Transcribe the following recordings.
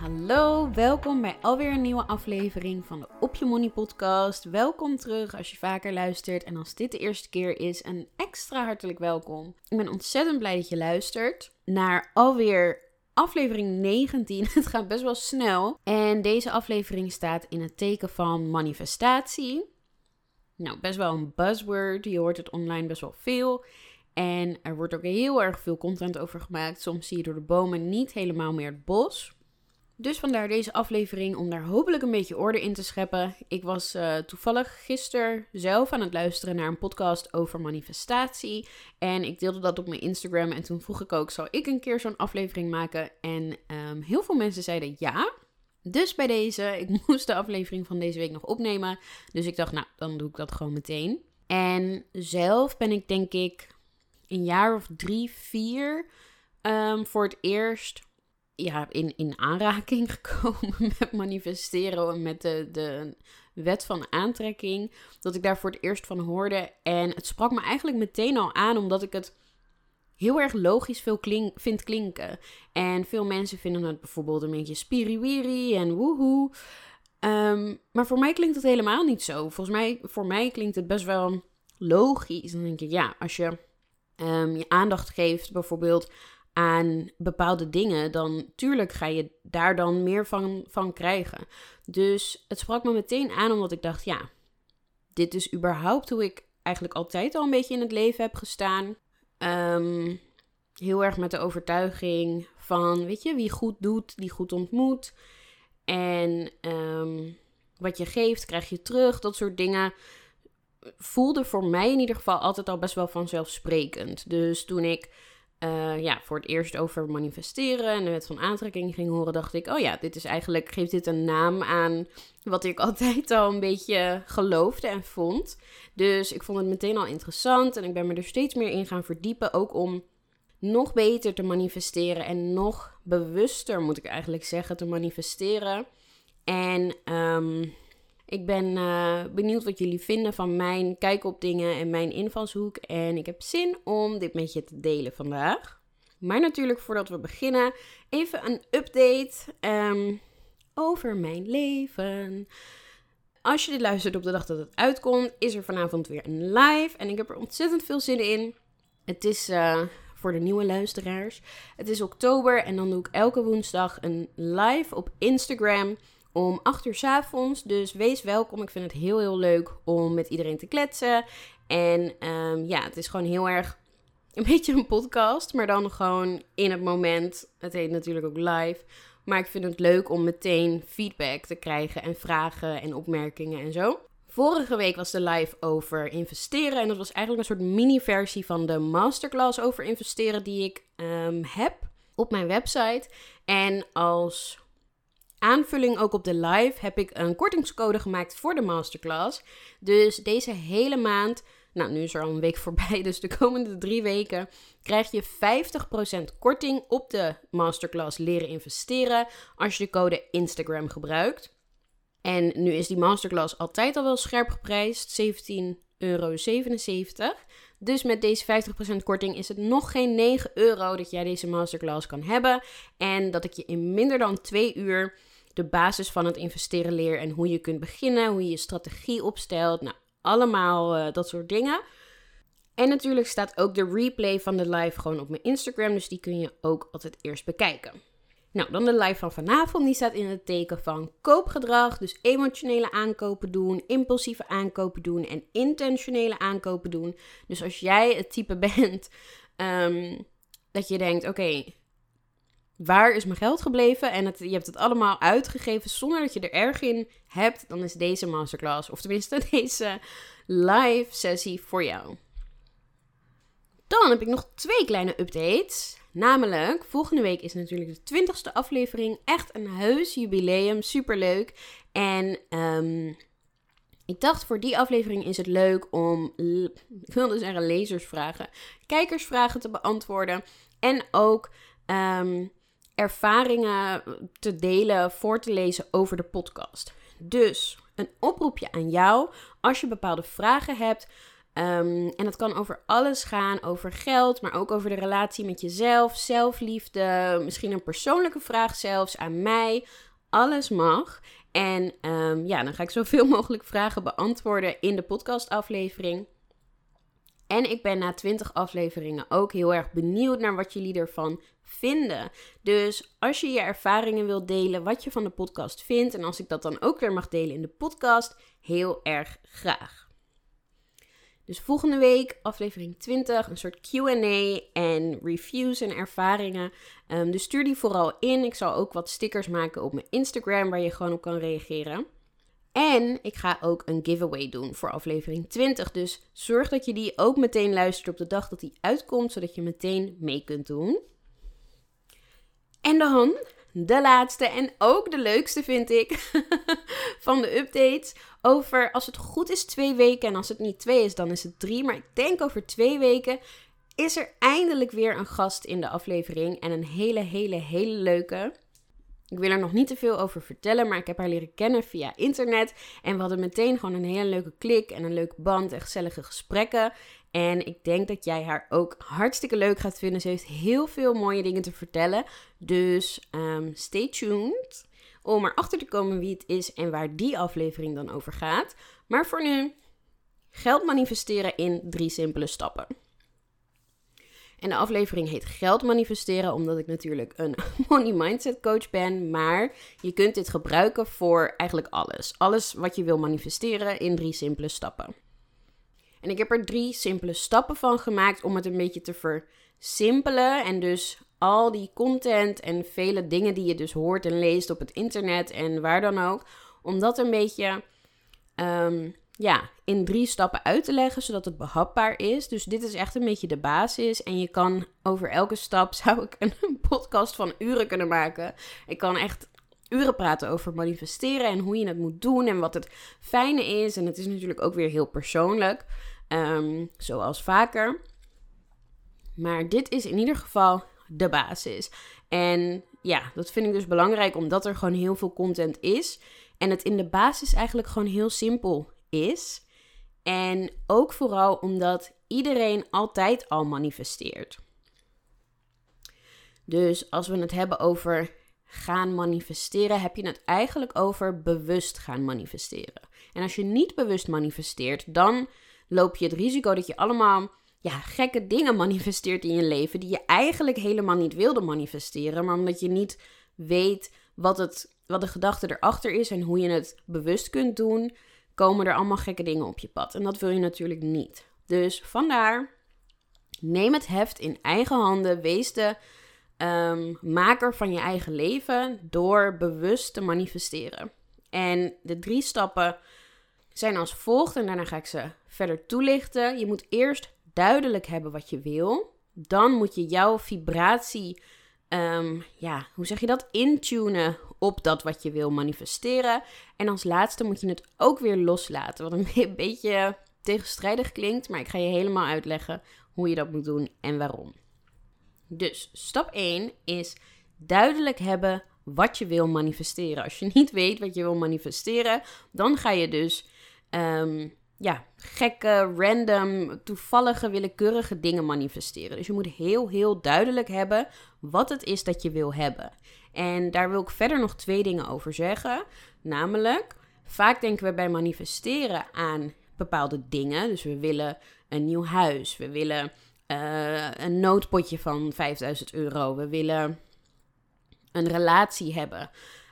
Hallo, welkom bij alweer een nieuwe aflevering van de Op Je Money podcast. Welkom terug als je vaker luistert en als dit de eerste keer is, een extra hartelijk welkom. Ik ben ontzettend blij dat je luistert naar alweer aflevering 19. Het gaat best wel snel. En deze aflevering staat in het teken van manifestatie. Nou, best wel een buzzword. Je hoort het online best wel veel. En er wordt ook heel erg veel content over gemaakt. Soms zie je door de bomen niet helemaal meer het bos. Dus vandaar deze aflevering om daar hopelijk een beetje orde in te scheppen. Ik was uh, toevallig gisteren zelf aan het luisteren naar een podcast over manifestatie. En ik deelde dat op mijn Instagram. En toen vroeg ik ook: zal ik een keer zo'n aflevering maken? En um, heel veel mensen zeiden ja. Dus bij deze, ik moest de aflevering van deze week nog opnemen. Dus ik dacht, nou, dan doe ik dat gewoon meteen. En zelf ben ik denk ik een jaar of drie, vier um, voor het eerst ja, in, in aanraking gekomen met manifesteren en met de, de wet van aantrekking. Dat ik daar voor het eerst van hoorde. En het sprak me eigenlijk meteen al aan, omdat ik het heel erg logisch veel klink, vind klinken. En veel mensen vinden het bijvoorbeeld een beetje spiriwiri en woehoe. Um, maar voor mij klinkt het helemaal niet zo. Volgens mij, voor mij klinkt het best wel logisch. Dan denk ik, ja, als je um, je aandacht geeft bijvoorbeeld aan bepaalde dingen, dan tuurlijk ga je daar dan meer van, van krijgen. Dus het sprak me meteen aan omdat ik dacht, ja, dit is überhaupt hoe ik eigenlijk altijd al een beetje in het leven heb gestaan. Ehm, heel erg met de overtuiging van, weet je, wie goed doet, die goed ontmoet. En um, wat je geeft, krijg je terug. Dat soort dingen voelde voor mij in ieder geval altijd al best wel vanzelfsprekend. Dus toen ik uh, ja, voor het eerst over manifesteren en de wet van aantrekking ging horen, dacht ik: oh ja, dit is eigenlijk, geeft dit een naam aan wat ik altijd al een beetje geloofde en vond. Dus ik vond het meteen al interessant en ik ben me er steeds meer in gaan verdiepen, ook om nog beter te manifesteren en nog bewuster, moet ik eigenlijk zeggen, te manifesteren. En um, ik ben uh, benieuwd wat jullie vinden van mijn kijk op dingen en mijn invalshoek. En ik heb zin om dit met je te delen vandaag. Maar natuurlijk, voordat we beginnen, even een update um, over mijn leven. Als je dit luistert op de dag dat het uitkomt, is er vanavond weer een live. En ik heb er ontzettend veel zin in. Het is uh, voor de nieuwe luisteraars. Het is oktober en dan doe ik elke woensdag een live op Instagram om 8 uur s avonds. Dus wees welkom. Ik vind het heel, heel leuk om met iedereen te kletsen. En um, ja, het is gewoon heel erg een beetje een podcast, maar dan gewoon in het moment. Het heet natuurlijk ook live. Maar ik vind het leuk om meteen feedback te krijgen en vragen en opmerkingen en zo. Vorige week was de live over investeren. En dat was eigenlijk een soort mini-versie van de masterclass over investeren die ik um, heb op mijn website. En als aanvulling ook op de live heb ik een kortingscode gemaakt voor de masterclass. Dus deze hele maand, nou nu is er al een week voorbij, dus de komende drie weken krijg je 50% korting op de masterclass leren investeren als je de code Instagram gebruikt. En nu is die masterclass altijd al wel scherp geprijsd, 17,77 euro. Dus met deze 50% korting is het nog geen 9 euro dat jij deze masterclass kan hebben. En dat ik je in minder dan 2 uur de basis van het investeren leer en hoe je kunt beginnen, hoe je je strategie opstelt. Nou, allemaal uh, dat soort dingen. En natuurlijk staat ook de replay van de live gewoon op mijn Instagram, dus die kun je ook altijd eerst bekijken. Nou, dan de live van vanavond. Die staat in het teken van koopgedrag. Dus emotionele aankopen doen, impulsieve aankopen doen en intentionele aankopen doen. Dus als jij het type bent um, dat je denkt: oké, waar is mijn geld gebleven? En het, je hebt het allemaal uitgegeven zonder dat je er erg in hebt. Dan is deze masterclass, of tenminste deze live sessie voor jou. Dan heb ik nog twee kleine updates. Namelijk, volgende week is natuurlijk de twintigste aflevering. Echt een heus jubileum. Superleuk. En um, ik dacht voor die aflevering is het leuk om, ik wilde zeggen lezersvragen, kijkersvragen te beantwoorden. En ook um, ervaringen te delen, voor te lezen over de podcast. Dus een oproepje aan jou als je bepaalde vragen hebt. Um, en dat kan over alles gaan, over geld, maar ook over de relatie met jezelf, zelfliefde, misschien een persoonlijke vraag zelfs aan mij. Alles mag. En um, ja, dan ga ik zoveel mogelijk vragen beantwoorden in de podcastaflevering. En ik ben na 20 afleveringen ook heel erg benieuwd naar wat jullie ervan Dus als je je ervaringen wilt delen, wat je van de podcast vindt, en als ik dat dan ook weer mag delen in de podcast, heel erg graag. Dus volgende week, aflevering 20, een soort QA en reviews en ervaringen. Um, dus stuur die vooral in. Ik zal ook wat stickers maken op mijn Instagram waar je gewoon op kan reageren. En ik ga ook een giveaway doen voor aflevering 20. Dus zorg dat je die ook meteen luistert op de dag dat die uitkomt, zodat je meteen mee kunt doen. En dan de laatste en ook de leukste vind ik van de updates. Over als het goed is twee weken en als het niet twee is dan is het drie. Maar ik denk over twee weken is er eindelijk weer een gast in de aflevering. En een hele, hele, hele leuke. Ik wil er nog niet te veel over vertellen, maar ik heb haar leren kennen via internet. En we hadden meteen gewoon een hele leuke klik en een leuke band en gezellige gesprekken. En ik denk dat jij haar ook hartstikke leuk gaat vinden. Ze heeft heel veel mooie dingen te vertellen. Dus um, stay tuned om erachter te komen wie het is en waar die aflevering dan over gaat. Maar voor nu, geld manifesteren in drie simpele stappen. En de aflevering heet Geld manifesteren, omdat ik natuurlijk een money mindset coach ben. Maar je kunt dit gebruiken voor eigenlijk alles. Alles wat je wil manifesteren in drie simpele stappen. En ik heb er drie simpele stappen van gemaakt om het een beetje te versimpelen. En dus al die content en vele dingen die je dus hoort en leest op het internet en waar dan ook. Om dat een beetje um, ja, in drie stappen uit te leggen, zodat het behapbaar is. Dus dit is echt een beetje de basis. En je kan over elke stap, zou ik een podcast van uren kunnen maken. Ik kan echt uren praten over manifesteren en hoe je het moet doen en wat het fijne is. En het is natuurlijk ook weer heel persoonlijk, ehm, zoals vaker. Maar dit is in ieder geval de basis. En ja, dat vind ik dus belangrijk omdat er gewoon heel veel content is. En het in de basis eigenlijk gewoon heel simpel is. En ook vooral omdat iedereen altijd al manifesteert. Dus als we het hebben over gaan manifesteren, heb je het eigenlijk over bewust gaan manifesteren. En als je niet bewust manifesteert, dan loop je het risico dat je allemaal ja, gekke dingen manifesteert in je leven die je eigenlijk helemaal niet wilde manifesteren, maar omdat je niet weet wat, het, wat de gedachte erachter is en hoe je het bewust kunt doen, komen er allemaal gekke dingen op je pad. En dat wil je natuurlijk niet. Dus vandaar, neem het heft in eigen handen. Wees de um, maker van je eigen leven door bewust te manifesteren. En de drie stappen zijn als volgt en daarna ga ik ze verder toelichten. Je moet eerst duidelijk hebben wat je wil. Dan moet je jouw vibratie, um, ja, hoe zeg je dat? Intunen op dat wat je wil manifesteren. En als laatste moet je het ook weer loslaten. Wat een beetje tegenstrijdig klinkt, maar ik ga je helemaal uitleggen hoe je dat moet doen en waarom. Dus stap 1 is duidelijk hebben wat je wil manifesteren. Als je niet weet wat je wil manifesteren, dan ga je dus um, ja, gekke, random, toevallige, willekeurige dingen manifesteren. Dus je moet heel, heel duidelijk hebben wat het is dat je wil hebben. En daar wil ik verder nog twee dingen over zeggen. Namelijk, vaak denken we bij manifesteren aan bepaalde dingen. Dus we willen een nieuw huis, we willen uh, een noodpotje van 5000 euro, we willen een relatie hebben.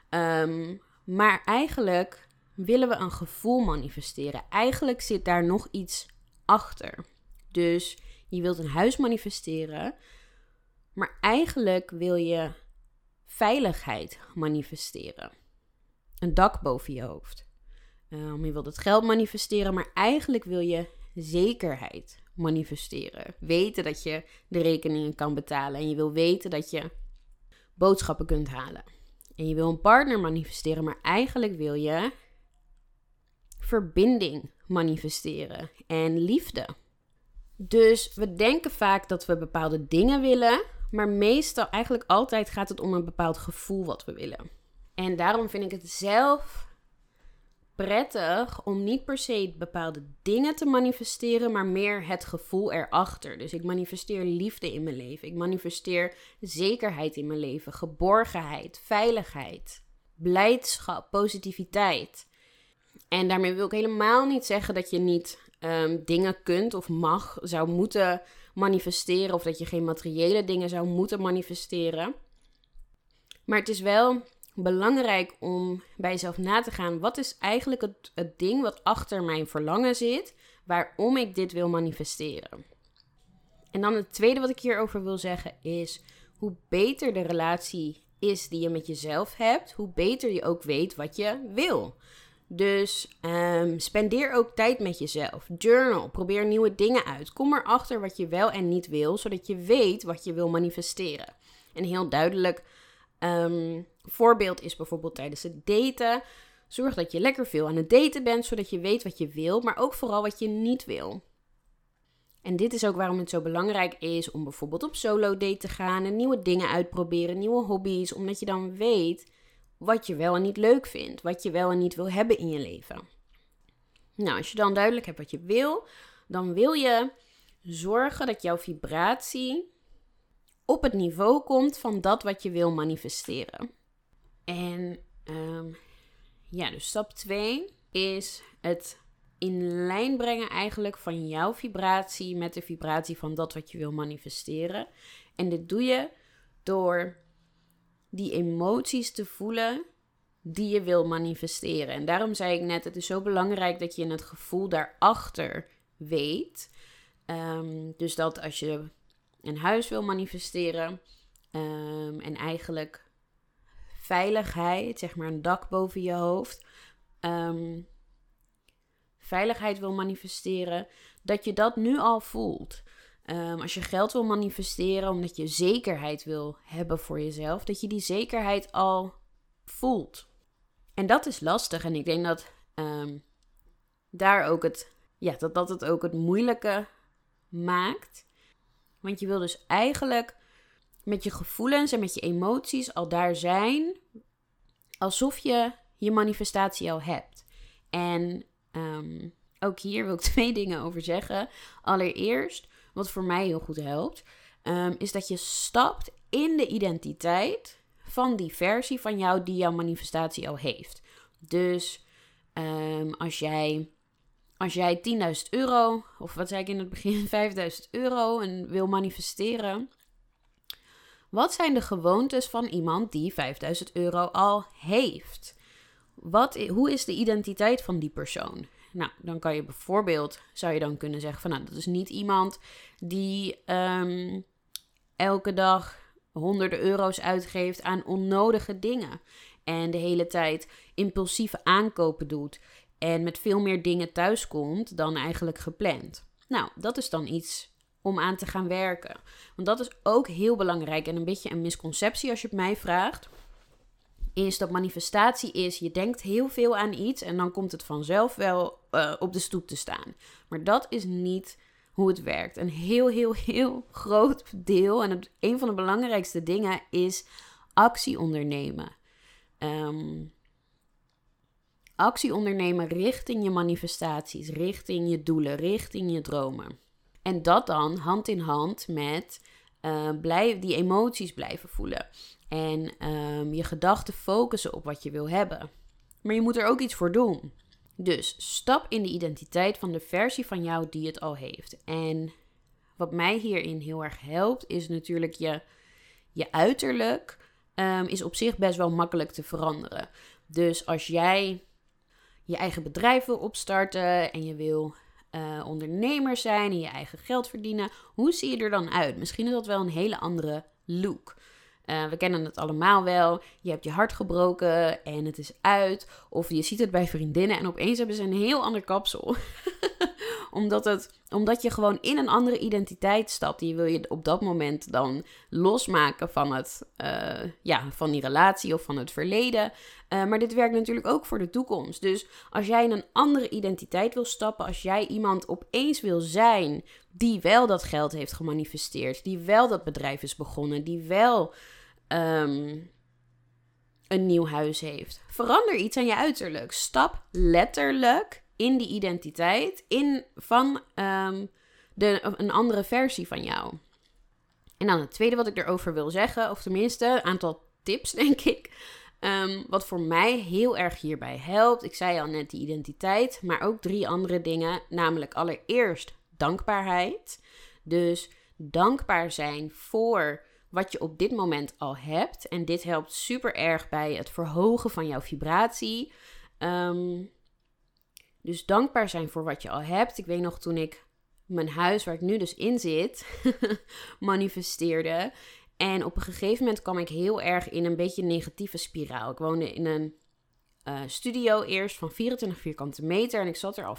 Ehm, maar eigenlijk willen we een gevoel manifesteren. Eigenlijk zit daar nog iets achter. Dus je wilt een huis manifesteren, maar eigenlijk wil je veiligheid manifesteren. Een dak boven je hoofd. Um, je wilt het geld manifesteren, maar eigenlijk wil je zekerheid manifesteren. Weten dat je de rekeningen kan betalen. En je wil weten dat je boodschappen kunt halen. En je wil een partner manifesteren, maar eigenlijk wil je verbinding manifesteren en liefde. Dus we denken vaak dat we bepaalde dingen willen, maar meestal, eigenlijk altijd gaat het om een bepaald gevoel wat we willen. En daarom vind ik het zelf prettig om niet per se bepaalde dingen te manifesteren, maar meer het gevoel erachter. Dus ik manifesteer liefde in mijn leven. Ik manifesteer zekerheid in mijn leven, geborgenheid, veiligheid, blijdschap, positiviteit. En daarmee wil ik helemaal niet zeggen dat je niet um, dingen kunt of mag, zou moeten manifesteren. Of dat je geen materiële dingen zou moeten manifesteren. Maar het is wel belangrijk om bij jezelf na te gaan. Wat is eigenlijk het, ding wat achter mijn verlangen zit? Waarom ik dit wil manifesteren? En dan het tweede wat ik hierover wil zeggen is: hoe beter de relatie is die je met jezelf hebt, hoe beter je ook weet wat je wil. Dus um, spendeer ook tijd met jezelf. Journal. Probeer nieuwe dingen uit. Kom erachter wat je wel en niet wil, zodat je weet wat je wil manifesteren. En heel duidelijk um, voorbeeld is bijvoorbeeld tijdens het daten. Zorg dat je lekker veel aan het daten bent, zodat je weet wat je wil, maar ook vooral wat je niet wil. En dit is ook waarom het zo belangrijk is om bijvoorbeeld op solo date te gaan en nieuwe dingen uitproberen, nieuwe hobby's, omdat je dan weet wat je wel en niet leuk vindt, wat je wel en niet wil hebben in je leven. Nou, als je dan duidelijk hebt wat je wil, dan wil je zorgen dat jouw vibratie op het niveau komt van dat wat je wil manifesteren. En um, ja, dus stap 2 is het in lijn brengen eigenlijk van jouw vibratie met de vibratie van dat wat je wil manifesteren. En dit doe je door die emoties te voelen die je wil manifesteren. En daarom zei ik net, het is zo belangrijk dat je het gevoel daarachter weet. Um, dus dat als je een huis wil manifesteren um, en eigenlijk veiligheid, zeg maar een dak boven je hoofd, um, veiligheid wil manifesteren, dat je dat nu al voelt. Um, als je geld wil manifesteren omdat je zekerheid wil hebben voor jezelf, dat je die zekerheid al voelt. En dat is lastig. En ik denk dat daar ook het, ja, dat, dat het ook het moeilijke maakt. Want je wil dus eigenlijk met je gevoelens en met je emoties al daar zijn, alsof je je manifestatie al hebt. En um, ook hier wil ik twee dingen over zeggen. Allereerst, wat voor mij heel goed helpt, um, is dat je stapt in de identiteit van die versie van jou die jouw manifestatie al heeft. Dus um, als jij als jij 10.000 euro, of wat zei ik in het begin, 5.000 euro en wil manifesteren. Wat zijn de gewoontes van iemand die 5000 euro al heeft? Wat, hoe is de identiteit van die persoon? Nou, dan kan je bijvoorbeeld, zou je dan kunnen zeggen van, nou, dat is niet iemand die um, elke dag honderden euro's uitgeeft aan onnodige dingen. En de hele tijd impulsieve aankopen doet. En met veel meer dingen thuiskomt dan eigenlijk gepland. Nou, dat is dan iets om aan te gaan werken. Want dat is ook heel belangrijk en een beetje een misconceptie als je het mij vraagt. Is dat manifestatie is, je denkt heel veel aan iets en dan komt het vanzelf wel uh, op de stoep te staan. Maar dat is niet hoe het werkt. Een heel, heel, heel groot deel en een van de belangrijkste dingen is actie ondernemen. Um, actie ondernemen richting je manifestaties, richting je doelen, richting je dromen. En dat dan hand in hand met uh, die emoties blijven voelen. En um, je gedachten focussen op wat je wil hebben. Maar je moet er ook iets voor doen. Dus stap in de identiteit van de versie van jou die het al heeft. En wat mij hierin heel erg helpt, is natuurlijk je, je uiterlijk ehm, is op zich best wel makkelijk te veranderen. Dus als jij je eigen bedrijf wil opstarten en je wil uh, ondernemer zijn en je eigen geld verdienen, hoe zie je er dan uit? Misschien is dat wel een hele andere look. Uh, we kennen het allemaal wel. Je hebt je hart gebroken en het is uit. Of je ziet het bij vriendinnen en opeens hebben ze een heel ander kapsel. omdat, het, omdat je gewoon in een andere identiteit stapt. Die wil je op dat moment dan losmaken van, het, uh, ja, van die relatie of van het verleden. Uh, maar dit werkt natuurlijk ook voor de toekomst. Dus als jij in een andere identiteit wil stappen, als jij iemand opeens wil zijn die wel dat geld heeft gemanifesteerd, die wel dat bedrijf is begonnen, die wel um, een nieuw huis heeft. Verander iets aan je uiterlijk. Stap letterlijk in die identiteit in, van um, de, een andere versie van jou. En dan het tweede wat ik erover wil zeggen, of tenminste een aantal tips, denk ik. Um, wat voor mij heel erg hierbij helpt. Ik zei al net die identiteit, maar ook drie andere dingen. Namelijk allereerst dankbaarheid. Dus dankbaar zijn voor wat je op dit moment al hebt. En dit helpt super erg bij het verhogen van jouw vibratie. Um, dus dankbaar zijn voor wat je al hebt. Ik weet nog toen ik mijn huis, waar ik nu dus in zit, manifesteerde. En op een gegeven moment kwam ik heel erg in een beetje een negatieve spiraal. Ik woonde in een uh, studio eerst van 24 vierkante meter. En ik zat er al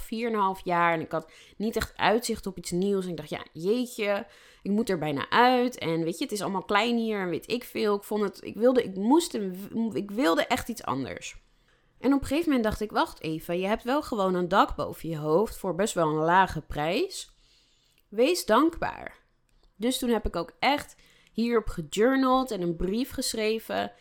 4,5 jaar. En ik had niet echt uitzicht op iets nieuws. En ik dacht, ja, jeetje, ik moet er bijna uit. En weet je, het is allemaal klein hier. En weet ik veel. Ik vond het, ik wilde, ik moest, ik wilde echt iets anders. En op een gegeven moment dacht ik, wacht even, je hebt wel gewoon een dak boven je hoofd voor best wel een lage prijs. Wees dankbaar. Dus toen heb ik ook echt hierop gejournald en een brief geschreven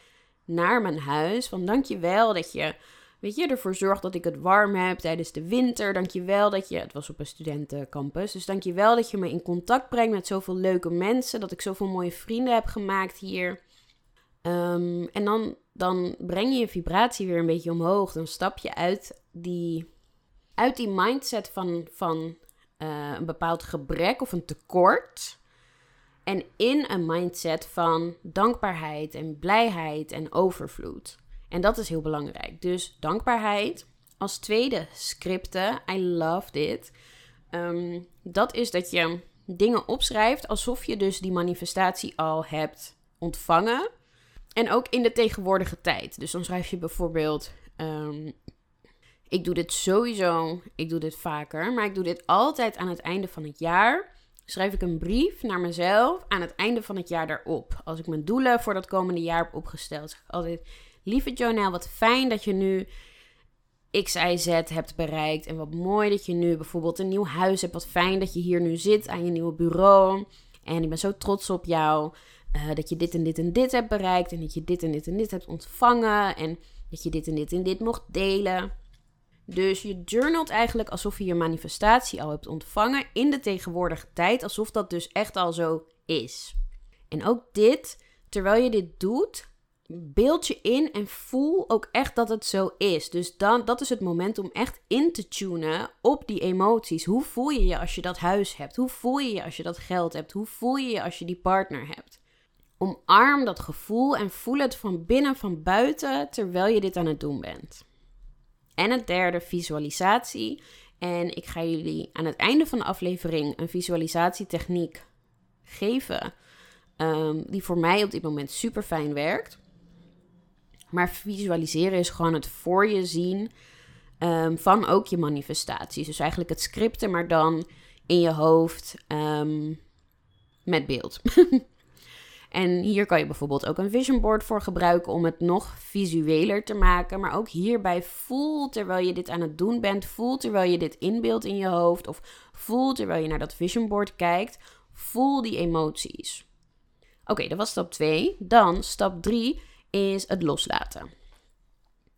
naar mijn huis. Van dankjewel dat je, weet je, ervoor zorgt dat ik het warm heb tijdens de winter. Dankjewel dat je, het was op een studentencampus, dus dankjewel dat je me in contact brengt met zoveel leuke mensen. Dat ik zoveel mooie vrienden heb gemaakt hier. Um, en dan dan breng je je vibratie weer een beetje omhoog. Dan stap je uit die, uit die mindset van, van uh, een bepaald gebrek of een tekort. En in een mindset van dankbaarheid en blijheid en overvloed. En dat is heel belangrijk. Dus dankbaarheid. Als tweede, scripten. I love dit. Um, dat is dat je dingen opschrijft alsof je dus die manifestatie al hebt ontvangen. En ook in de tegenwoordige tijd. Dus dan schrijf je bijvoorbeeld. Um, ik doe dit sowieso, ik doe dit vaker, maar ik doe dit altijd aan het einde van het jaar. Schrijf ik een brief naar mezelf aan het einde van het jaar daarop. Als ik mijn doelen voor dat komende jaar heb opgesteld, zeg ik altijd: Lieve Jonel, wat fijn dat je nu X, Y, Z hebt bereikt. En wat mooi dat je nu bijvoorbeeld een nieuw huis hebt. Wat fijn dat je hier nu zit aan je nieuwe bureau. En ik ben zo trots op jou. Uh, dat je dit en dit en dit hebt bereikt. En dat je dit en dit en dit hebt ontvangen. En dat je dit en dit en dit mocht delen. Dus je journalt eigenlijk alsof je je manifestatie al hebt ontvangen in de tegenwoordige tijd. Alsof dat dus echt al zo is. En ook dit, terwijl je dit doet, beeld je in en voel ook echt dat het zo is. Dus dan, dat is het moment om echt in te tunen op die emoties. Hoe voel je je als je dat huis hebt? Hoe voel je je als je dat geld hebt? Hoe voel je je als je die partner hebt? Omarm dat gevoel en voel het van binnen, van buiten, terwijl je dit aan het doen bent. En het derde, visualisatie. En ik ga jullie aan het einde van de aflevering een visualisatietechniek geven. Um, die voor mij op dit moment super fijn werkt. Maar visualiseren is gewoon het voor je zien um, van ook je manifestaties. Dus eigenlijk het scripten, maar dan in je hoofd um, met beeld. En hier kan je bijvoorbeeld ook een vision board voor gebruiken om het nog visueler te maken. Maar ook hierbij voel terwijl je dit aan het doen bent, voel terwijl je dit inbeeldt in je hoofd of voel terwijl je naar dat vision board kijkt, voel die emoties. Oké, dat was stap 2. Dan stap 3 is het loslaten.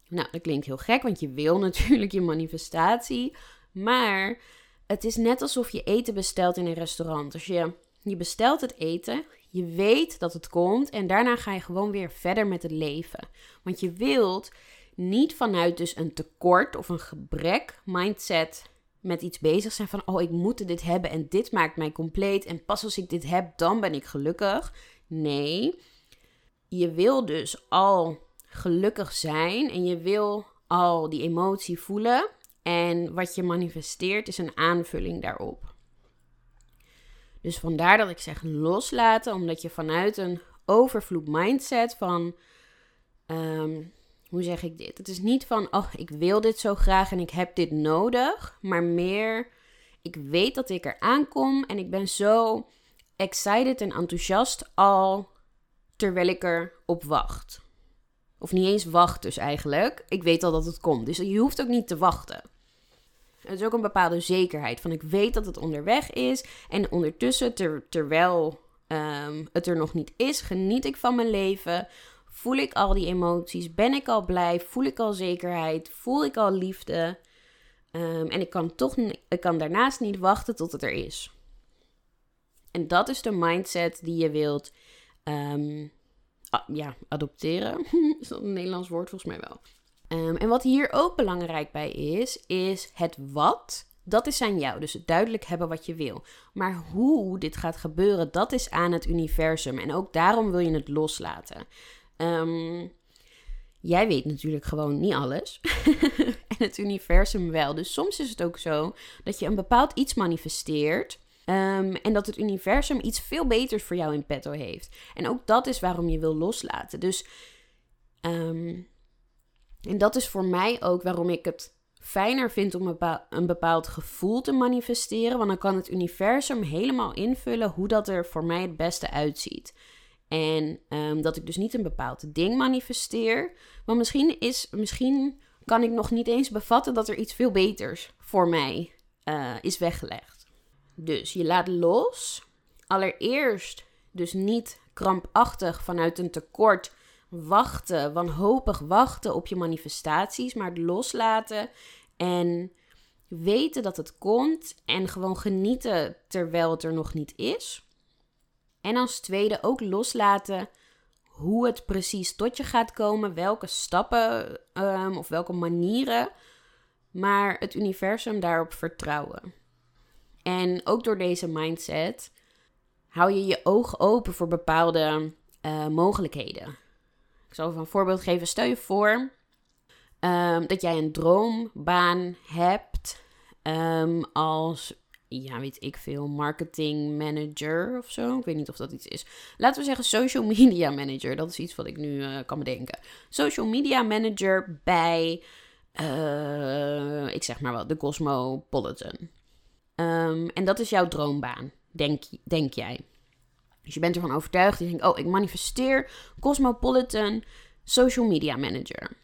Nou, dat klinkt heel gek, want je wil natuurlijk je manifestatie, maar het is net alsof je eten bestelt in een restaurant. Als je je bestelt het eten, je weet dat het komt en daarna ga je gewoon weer verder met het leven. Want je wilt niet vanuit dus een tekort of een gebrek mindset met iets bezig zijn van oh ik moet dit hebben en dit maakt mij compleet en pas als ik dit heb dan ben ik gelukkig. Nee. je wil dus al gelukkig zijn en je wil al die emotie voelen. En wat je manifesteert is een aanvulling daarop. Dus vandaar dat ik zeg loslaten, omdat je vanuit een overvloed mindset van, ehm, hoe zeg ik dit? Het is niet van, oh, ik wil dit zo graag en ik heb dit nodig, maar meer, ik weet dat ik er aankom en ik ben zo excited en enthousiast al terwijl ik erop wacht. Of niet eens wacht dus eigenlijk. Ik weet al dat het komt. Dus je hoeft ook niet te wachten. Het is ook een bepaalde zekerheid. Van ik weet dat het onderweg is. En ondertussen, terwijl um, het er nog niet is, geniet ik van mijn leven. Voel ik al die emoties? Ben ik al blij? Voel ik al zekerheid? Voel ik al liefde? Um, en ik kan toch ik kan daarnaast niet wachten tot het er is. En dat is de mindset die je wilt um, ja, adopteren. is dat een Nederlands woord? Volgens mij wel. Um, en wat hier ook belangrijk bij is, is het wat. Dat is aan jou. Dus duidelijk hebben wat je wil. Maar hoe dit gaat gebeuren, dat is aan het universum. En ook daarom wil je het loslaten. Um, jij weet natuurlijk gewoon niet alles. en het universum wel. Dus soms is het ook zo dat je een bepaald iets manifesteert. Um, en dat het universum iets veel beters voor jou in petto heeft. En ook dat is waarom je wil loslaten. Dus. En dat is voor mij ook waarom ik het fijner vind om een bepaald gevoel te manifesteren. Want dan kan het universum helemaal invullen hoe dat er voor mij het beste uitziet. En um, dat ik dus niet een bepaald ding manifesteer. Maar misschien, is, misschien kan ik nog niet eens bevatten dat er iets veel beters voor mij uh, is weggelegd. Dus je laat los. Allereerst dus niet krampachtig vanuit een tekort wachten, wanhopig wachten op je manifestaties, maar loslaten en weten dat het komt en gewoon genieten terwijl het er nog niet is. En als tweede ook loslaten hoe het precies tot je gaat komen, welke stappen um, of welke manieren, maar het universum daarop vertrouwen. En ook door deze mindset hou je je ogen open voor bepaalde uh, mogelijkheden. Ik zal even een voorbeeld geven. Stel je voor um, dat jij een droombaan hebt um, als, ja, weet ik veel, marketing manager of zo. Ik weet niet of dat iets is. Laten we zeggen social media manager. Dat is iets wat ik nu uh, kan bedenken. Social media manager bij, uh, ik zeg maar wat, de Cosmopolitan. Um, en dat is jouw droombaan, denk, denk jij. Dus je bent ervan overtuigd. Je denkt, oh, ik manifesteer Cosmopolitan Social Media Manager.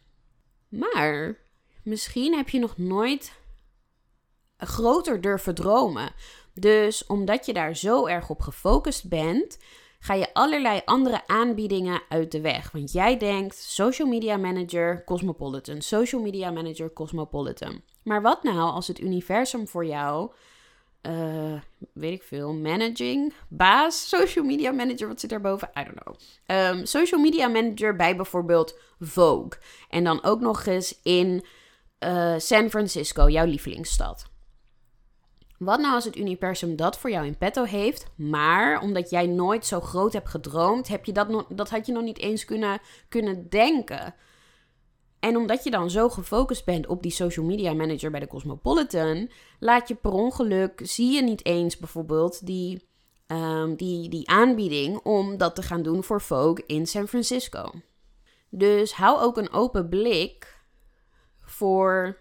Maar misschien heb je nog nooit groter durven dromen. Dus omdat je daar zo erg op gefocust bent, ga je allerlei andere aanbiedingen uit de weg. Want jij denkt social media manager Cosmopolitan, social media manager Cosmopolitan. Maar wat nou als het universum voor jou uh, weet ik veel, managing, baas, social media manager, wat zit daarboven? I don't know. Um, social media manager bij bijvoorbeeld Vogue. En dan ook nog eens in uh, San Francisco, jouw lievelingsstad. Wat nou als het universum dat voor jou in petto heeft, maar omdat jij nooit zo groot hebt gedroomd, heb je dat, nog, dat had je nog niet eens kunnen, kunnen denken. En omdat je dan zo gefocust bent op die social media manager bij de Cosmopolitan, laat je per ongeluk, zie je niet eens bijvoorbeeld die, um, die, die aanbieding om dat te gaan doen voor Vogue in San Francisco. Dus hou ook een open blik voor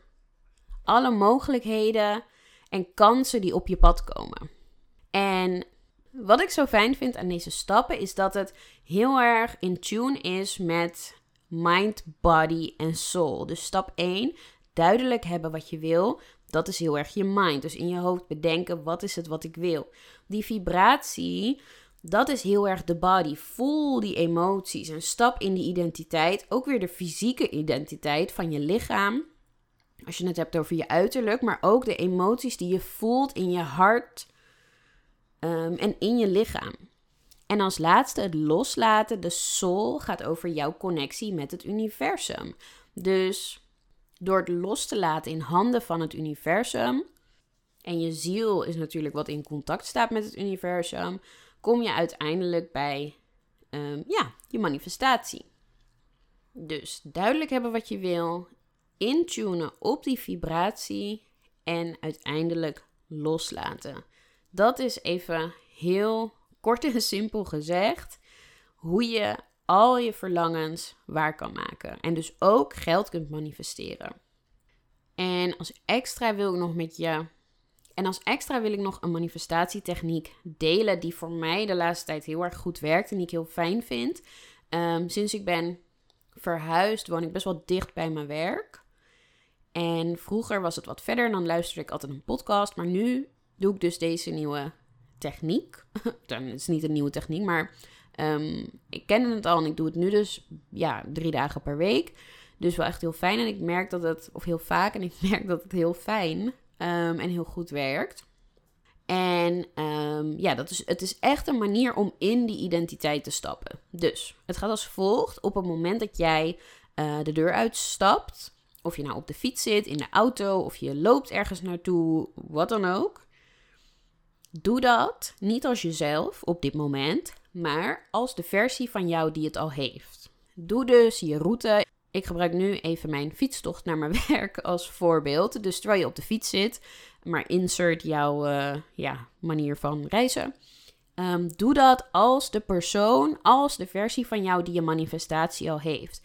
alle mogelijkheden en kansen die op je pad komen. En wat ik zo fijn vind aan deze stappen is dat het heel erg in tune is met mind, body en soul. Dus stap 1, duidelijk hebben wat je wil. Dat is heel erg je mind. Dus in je hoofd bedenken, wat is het wat ik wil? Die vibratie, dat is heel erg de body. Voel die emoties en stap in die identiteit. Ook weer de fysieke identiteit van je lichaam. Als je het hebt over je uiterlijk, maar ook de emoties die je voelt in je hart um, en in je lichaam. En als laatste het loslaten. De soul gaat over jouw connectie met het universum. Dus door het los te laten in handen van het universum. En je ziel is natuurlijk wat in contact staat met het universum. Kom je uiteindelijk bij ehm, ja, je manifestatie. Dus duidelijk hebben wat je wil, intunen op die vibratie en uiteindelijk loslaten. Dat is even heel kort en simpel gezegd hoe je al je verlangens waar kan maken. En dus ook geld kunt manifesteren. En als extra wil ik nog met je. En als extra wil ik nog een manifestatietechniek delen die voor mij de laatste tijd heel erg goed werkt en die ik heel fijn vind. Ehm, sinds ik ben verhuisd, woon ik best wel dicht bij mijn werk. En vroeger was het wat verder en dan luisterde ik altijd een podcast. Maar nu doe ik dus deze nieuwe techniek. het is niet een nieuwe techniek, maar um, ik kende het al en ik doe het nu dus ja, drie dagen per week. Dus wel echt heel fijn. En ik merk dat het, of heel vaak, en ik merk dat het heel fijn um, en heel goed werkt. En um, ja, dat is, het is echt een manier om in die identiteit te stappen. Dus het gaat als volgt. Op het moment dat jij uh, de deur uitstapt, of je nou op de fiets zit, in de auto, of je loopt ergens naartoe, wat dan ook. Doe dat niet als jezelf op dit moment, maar als de versie van jou die het al heeft. Doe dus je route. Ik gebruik nu even mijn fietstocht naar mijn werk als voorbeeld. Dus terwijl je op de fiets zit, maar insert jouw uh, ja, manier van reizen. Um, doe dat als de persoon, als de versie van jou die je manifestatie al heeft.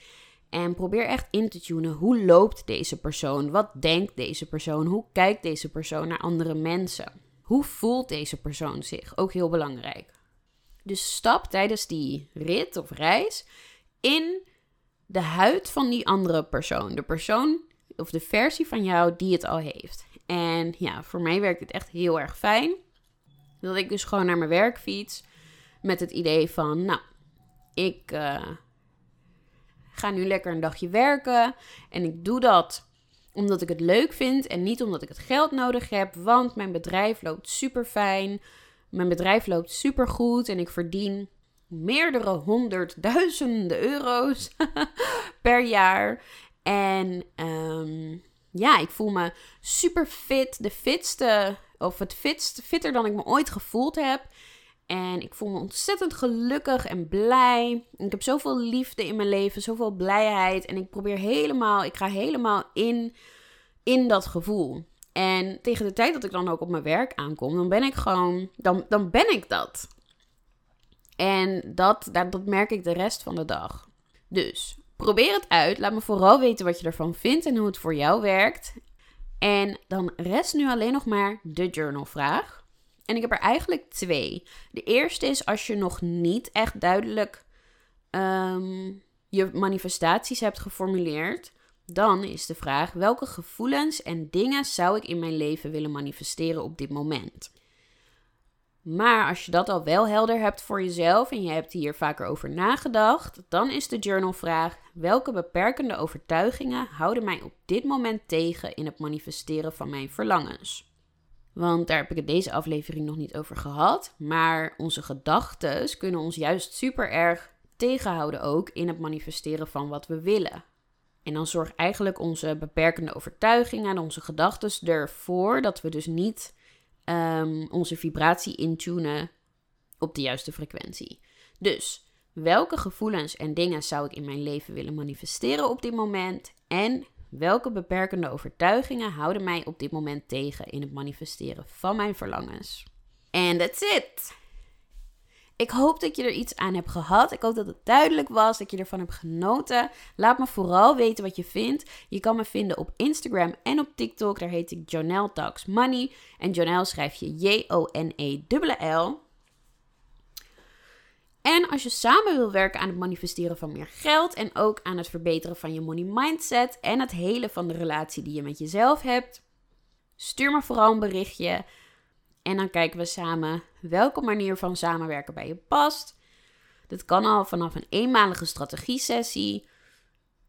En probeer echt in te tunen. Hoe loopt deze persoon? Wat denkt deze persoon? Hoe kijkt deze persoon naar andere mensen? Hoe voelt deze persoon zich? Ook heel belangrijk. Dus stap tijdens die rit of reis in de huid van die andere persoon. De persoon of de versie van jou die het al heeft. En ja, voor mij werkt het echt heel erg fijn. Dat ik dus gewoon naar mijn werk fiets met het idee van, nou, ik uh, ga nu lekker een dagje werken. En ik doe dat omdat ik het leuk vind en niet omdat ik het geld nodig heb. Want mijn bedrijf loopt super fijn. Mijn bedrijf loopt super goed en ik verdien meerdere honderdduizenden euro's per jaar. En um, ja, ik voel me super fit. De fitste, of het fitst, fitter dan ik me ooit gevoeld heb. En ik voel me ontzettend gelukkig en blij. Ik heb zoveel liefde in mijn leven, zoveel blijheid. En ik probeer helemaal, ik ga helemaal in, in dat gevoel. En tegen de tijd dat ik dan ook op mijn werk aankom, dan ben ik gewoon, dan, dan ben ik dat. En dat, dat, dat merk ik de rest van de dag. Dus probeer het uit. Laat me vooral weten wat je ervan vindt en hoe het voor jou werkt. En dan rest nu alleen nog maar de journalvraag. En ik heb er eigenlijk twee. De eerste is als je nog niet echt duidelijk um, je manifestaties hebt geformuleerd. Dan is de vraag: welke gevoelens en dingen zou ik in mijn leven willen manifesteren op dit moment? Maar als je dat al wel helder hebt voor jezelf en je hebt hier vaker over nagedacht, dan is de journalvraag: welke beperkende overtuigingen houden mij op dit moment tegen in het manifesteren van mijn verlangens? Want daar heb ik het deze aflevering nog niet over gehad. Maar onze gedachten kunnen ons juist super erg tegenhouden ook in het manifesteren van wat we willen. En dan zorgt eigenlijk onze beperkende overtuigingen en onze gedachten ervoor dat we dus niet um, onze vibratie intunen op de juiste frequentie. Dus welke gevoelens en dingen zou ik in mijn leven willen manifesteren op dit moment? En welke beperkende overtuigingen houden mij op dit moment tegen in het manifesteren van mijn verlangens? En that's it! Ik hoop dat je er iets aan hebt gehad. Ik hoop dat het duidelijk was, dat je ervan hebt genoten. Laat me vooral weten wat je vindt. Je kan me vinden op Instagram en op TikTok. Daar heet ik Jonelle Talks Money. En Jonelle schrijf je J-O-N-E-L-L. En als je samen wil werken aan het manifesteren van meer geld en ook aan het verbeteren van je money mindset en het hele van de relatie die je met jezelf hebt, stuur me vooral een berichtje. En dan kijken we samen welke manier van samenwerken bij je past. Dat kan al vanaf een eenmalige strategie-sessie,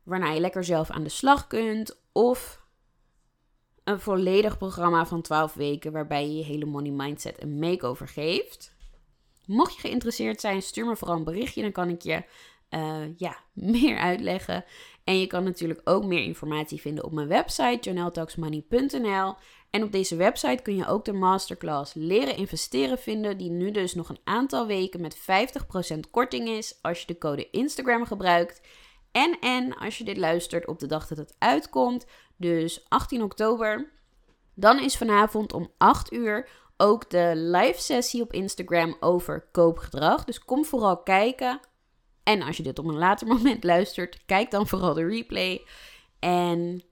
waarna je lekker zelf aan de slag kunt, of een volledig programma van 12 weken waarbij je je hele money mindset een makeover geeft. Mocht je geïnteresseerd zijn, stuur me vooral een berichtje, dan kan ik je uh, ja, meer uitleggen. En je kan natuurlijk ook meer informatie vinden op mijn website, journaltalksmoney.nl. En op deze website kun je ook de masterclass Leren investeren vinden, die nu dus nog een aantal weken met 50% korting is als je de code Instagram gebruikt. En en als je dit luistert op de dag dat het uitkomt, dus 18 oktober, dan is vanavond om 8 uur ook de live sessie op Instagram over koopgedrag. Dus kom vooral kijken. En als je dit op een later moment luistert, kijk dan vooral de replay. En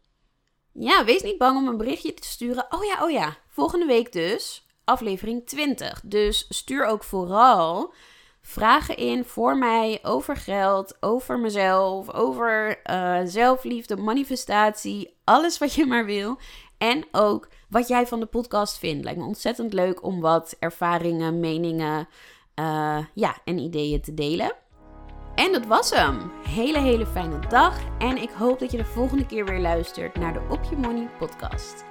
ja, wees niet bang om een berichtje te sturen. Oh ja, oh ja. Volgende week dus aflevering 20. Dus stuur ook vooral vragen in voor mij over geld, over mezelf, over uh, zelfliefde, manifestatie, alles wat je maar wil. En ook wat jij van de podcast vindt. Lijkt me ontzettend leuk om wat ervaringen, meningen uh, ja, en ideeën te delen. En dat was hem. Hele, hele fijne dag. En ik hoop dat je de volgende keer weer luistert naar de Op Je Money podcast.